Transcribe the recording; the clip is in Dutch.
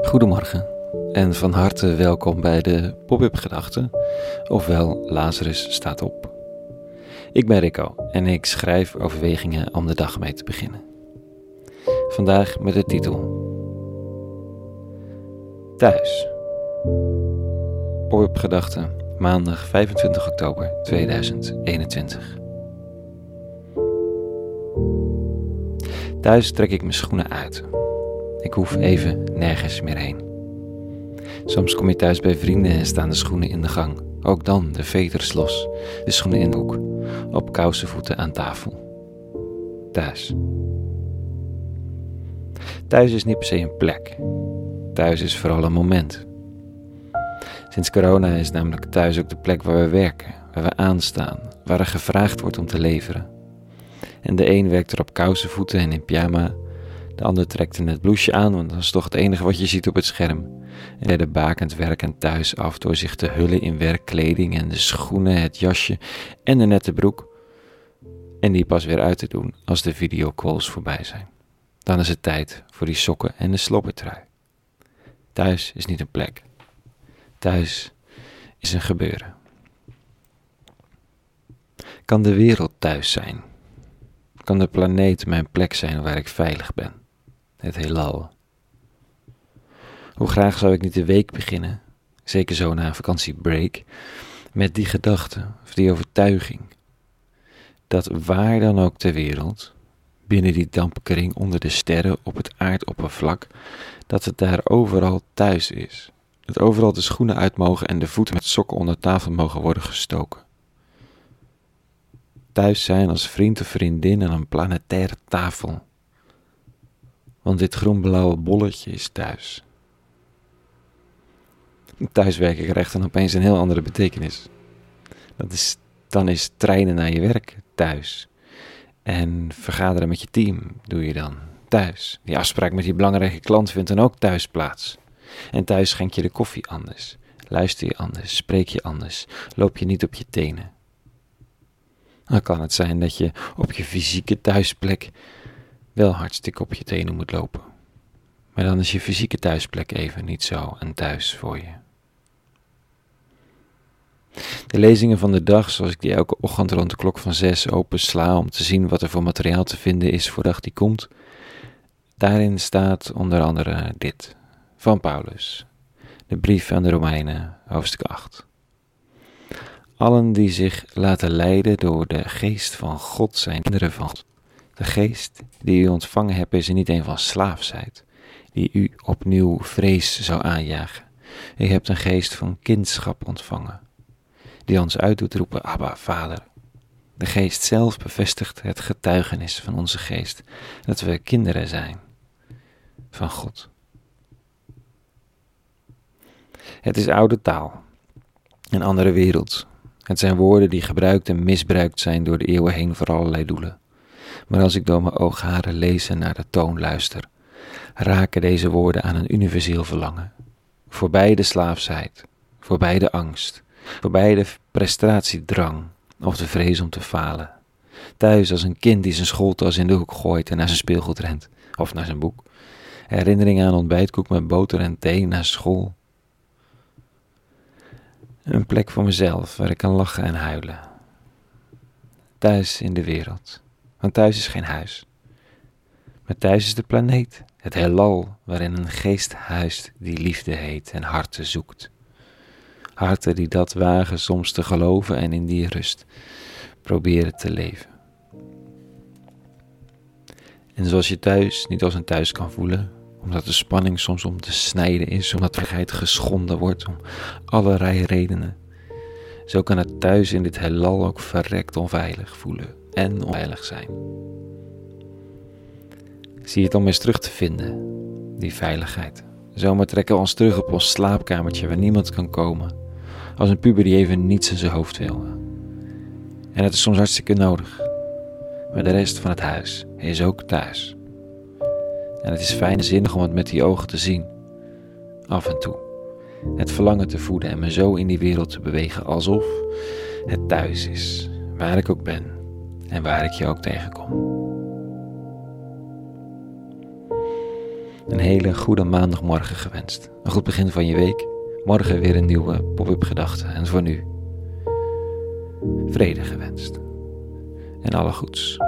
Goedemorgen en van harte welkom bij de Pop-up Gedachten, ofwel Lazarus staat op. Ik ben Rico en ik schrijf overwegingen om de dag mee te beginnen. Vandaag met de titel Thuis. Pop-up Gedachten, maandag 25 oktober 2021. Thuis trek ik mijn schoenen uit. Ik hoef even nergens meer heen. Soms kom je thuis bij vrienden en staan de schoenen in de gang. Ook dan de veters los, de schoenen in de hoek, op kousenvoeten aan tafel. Thuis. Thuis is niet per se een plek. Thuis is vooral een moment. Sinds corona is namelijk thuis ook de plek waar we werken, waar we aanstaan, waar er gevraagd wordt om te leveren. En de een werkt er op kousenvoeten en in pyjama, de ander trekt een net blouseje aan, want dat is toch het enige wat je ziet op het scherm. En derde bakend werkend thuis af door zich te hullen in werkkleding en de schoenen, het jasje en de nette broek. En die pas weer uit te doen als de videocalls voorbij zijn. Dan is het tijd voor die sokken en de slobbertrui. Thuis is niet een plek. Thuis is een gebeuren. Kan de wereld thuis zijn? Kan de planeet mijn plek zijn waar ik veilig ben? Het heelal. Hoe graag zou ik niet de week beginnen, zeker zo na een vakantiebreak, met die gedachte of die overtuiging dat waar dan ook ter wereld, binnen die dampkring onder de sterren op het aardoppervlak, dat het daar overal thuis is. Dat overal de schoenen uit mogen en de voeten met sokken onder tafel mogen worden gestoken. Thuis zijn als vriend of vriendin aan een planetaire tafel. Want dit groenblauwe bolletje is thuis. Thuiswerken krijgt dan opeens een heel andere betekenis. Dat is, dan is trainen naar je werk thuis. En vergaderen met je team doe je dan thuis. Die afspraak met die belangrijke klant vindt dan ook thuis plaats. En thuis schenk je de koffie anders. Luister je anders, spreek je anders, loop je niet op je tenen. Dan kan het zijn dat je op je fysieke thuisplek wel hartstikke op je tenen moet lopen. Maar dan is je fysieke thuisplek even niet zo een thuis voor je. De lezingen van de dag, zoals ik die elke ochtend rond de klok van zes opensla om te zien wat er voor materiaal te vinden is voor dag die komt, daarin staat onder andere dit van Paulus, de brief aan de Romeinen, hoofdstuk 8. Allen die zich laten leiden door de geest van God zijn kinderen van God. De geest die u ontvangen hebt is niet een van slaafsheid, die u opnieuw vrees zou aanjagen. U hebt een geest van kindschap ontvangen, die ons uitdoet roepen, Abba, Vader. De geest zelf bevestigt het getuigenis van onze geest, dat we kinderen zijn van God. Het is oude taal, een andere wereld. Het zijn woorden die gebruikt en misbruikt zijn door de eeuwen heen voor allerlei doelen. Maar als ik door mijn oogharen lees naar de toon luister, raken deze woorden aan een universeel verlangen. Voorbij de slaafsheid, voorbij de angst, voorbij de prestatiedrang of de vrees om te falen. Thuis als een kind die zijn schooltas in de hoek gooit en naar zijn speelgoed rent, of naar zijn boek. Herinnering aan ontbijtkoek met boter en thee naar school. Een plek voor mezelf waar ik kan lachen en huilen. Thuis in de wereld. Want thuis is geen huis. Maar thuis is de planeet, het heelal waarin een geest huist die liefde heet en harten zoekt. Harten die dat wagen soms te geloven en in die rust proberen te leven. En zoals je thuis niet als een thuis kan voelen, omdat de spanning soms om te snijden is, omdat vrijheid geschonden wordt om allerlei redenen. Zo kan het thuis in dit heelal ook verrekt onveilig voelen en onveilig zijn. Zie het om eens terug te vinden, die veiligheid. Zomaar trekken we ons terug op ons slaapkamertje waar niemand kan komen, als een puber die even niets in zijn hoofd wil. En het is soms hartstikke nodig, maar de rest van het huis is ook thuis. En het is fijn en zinnig om het met die ogen te zien. Af en toe. Het verlangen te voeden en me zo in die wereld te bewegen alsof het thuis is, waar ik ook ben en waar ik je ook tegenkom. een hele goede maandagmorgen gewenst. Een goed begin van je week. Morgen weer een nieuwe pop-up gedachte. En voor nu, vrede gewenst. En alle goeds.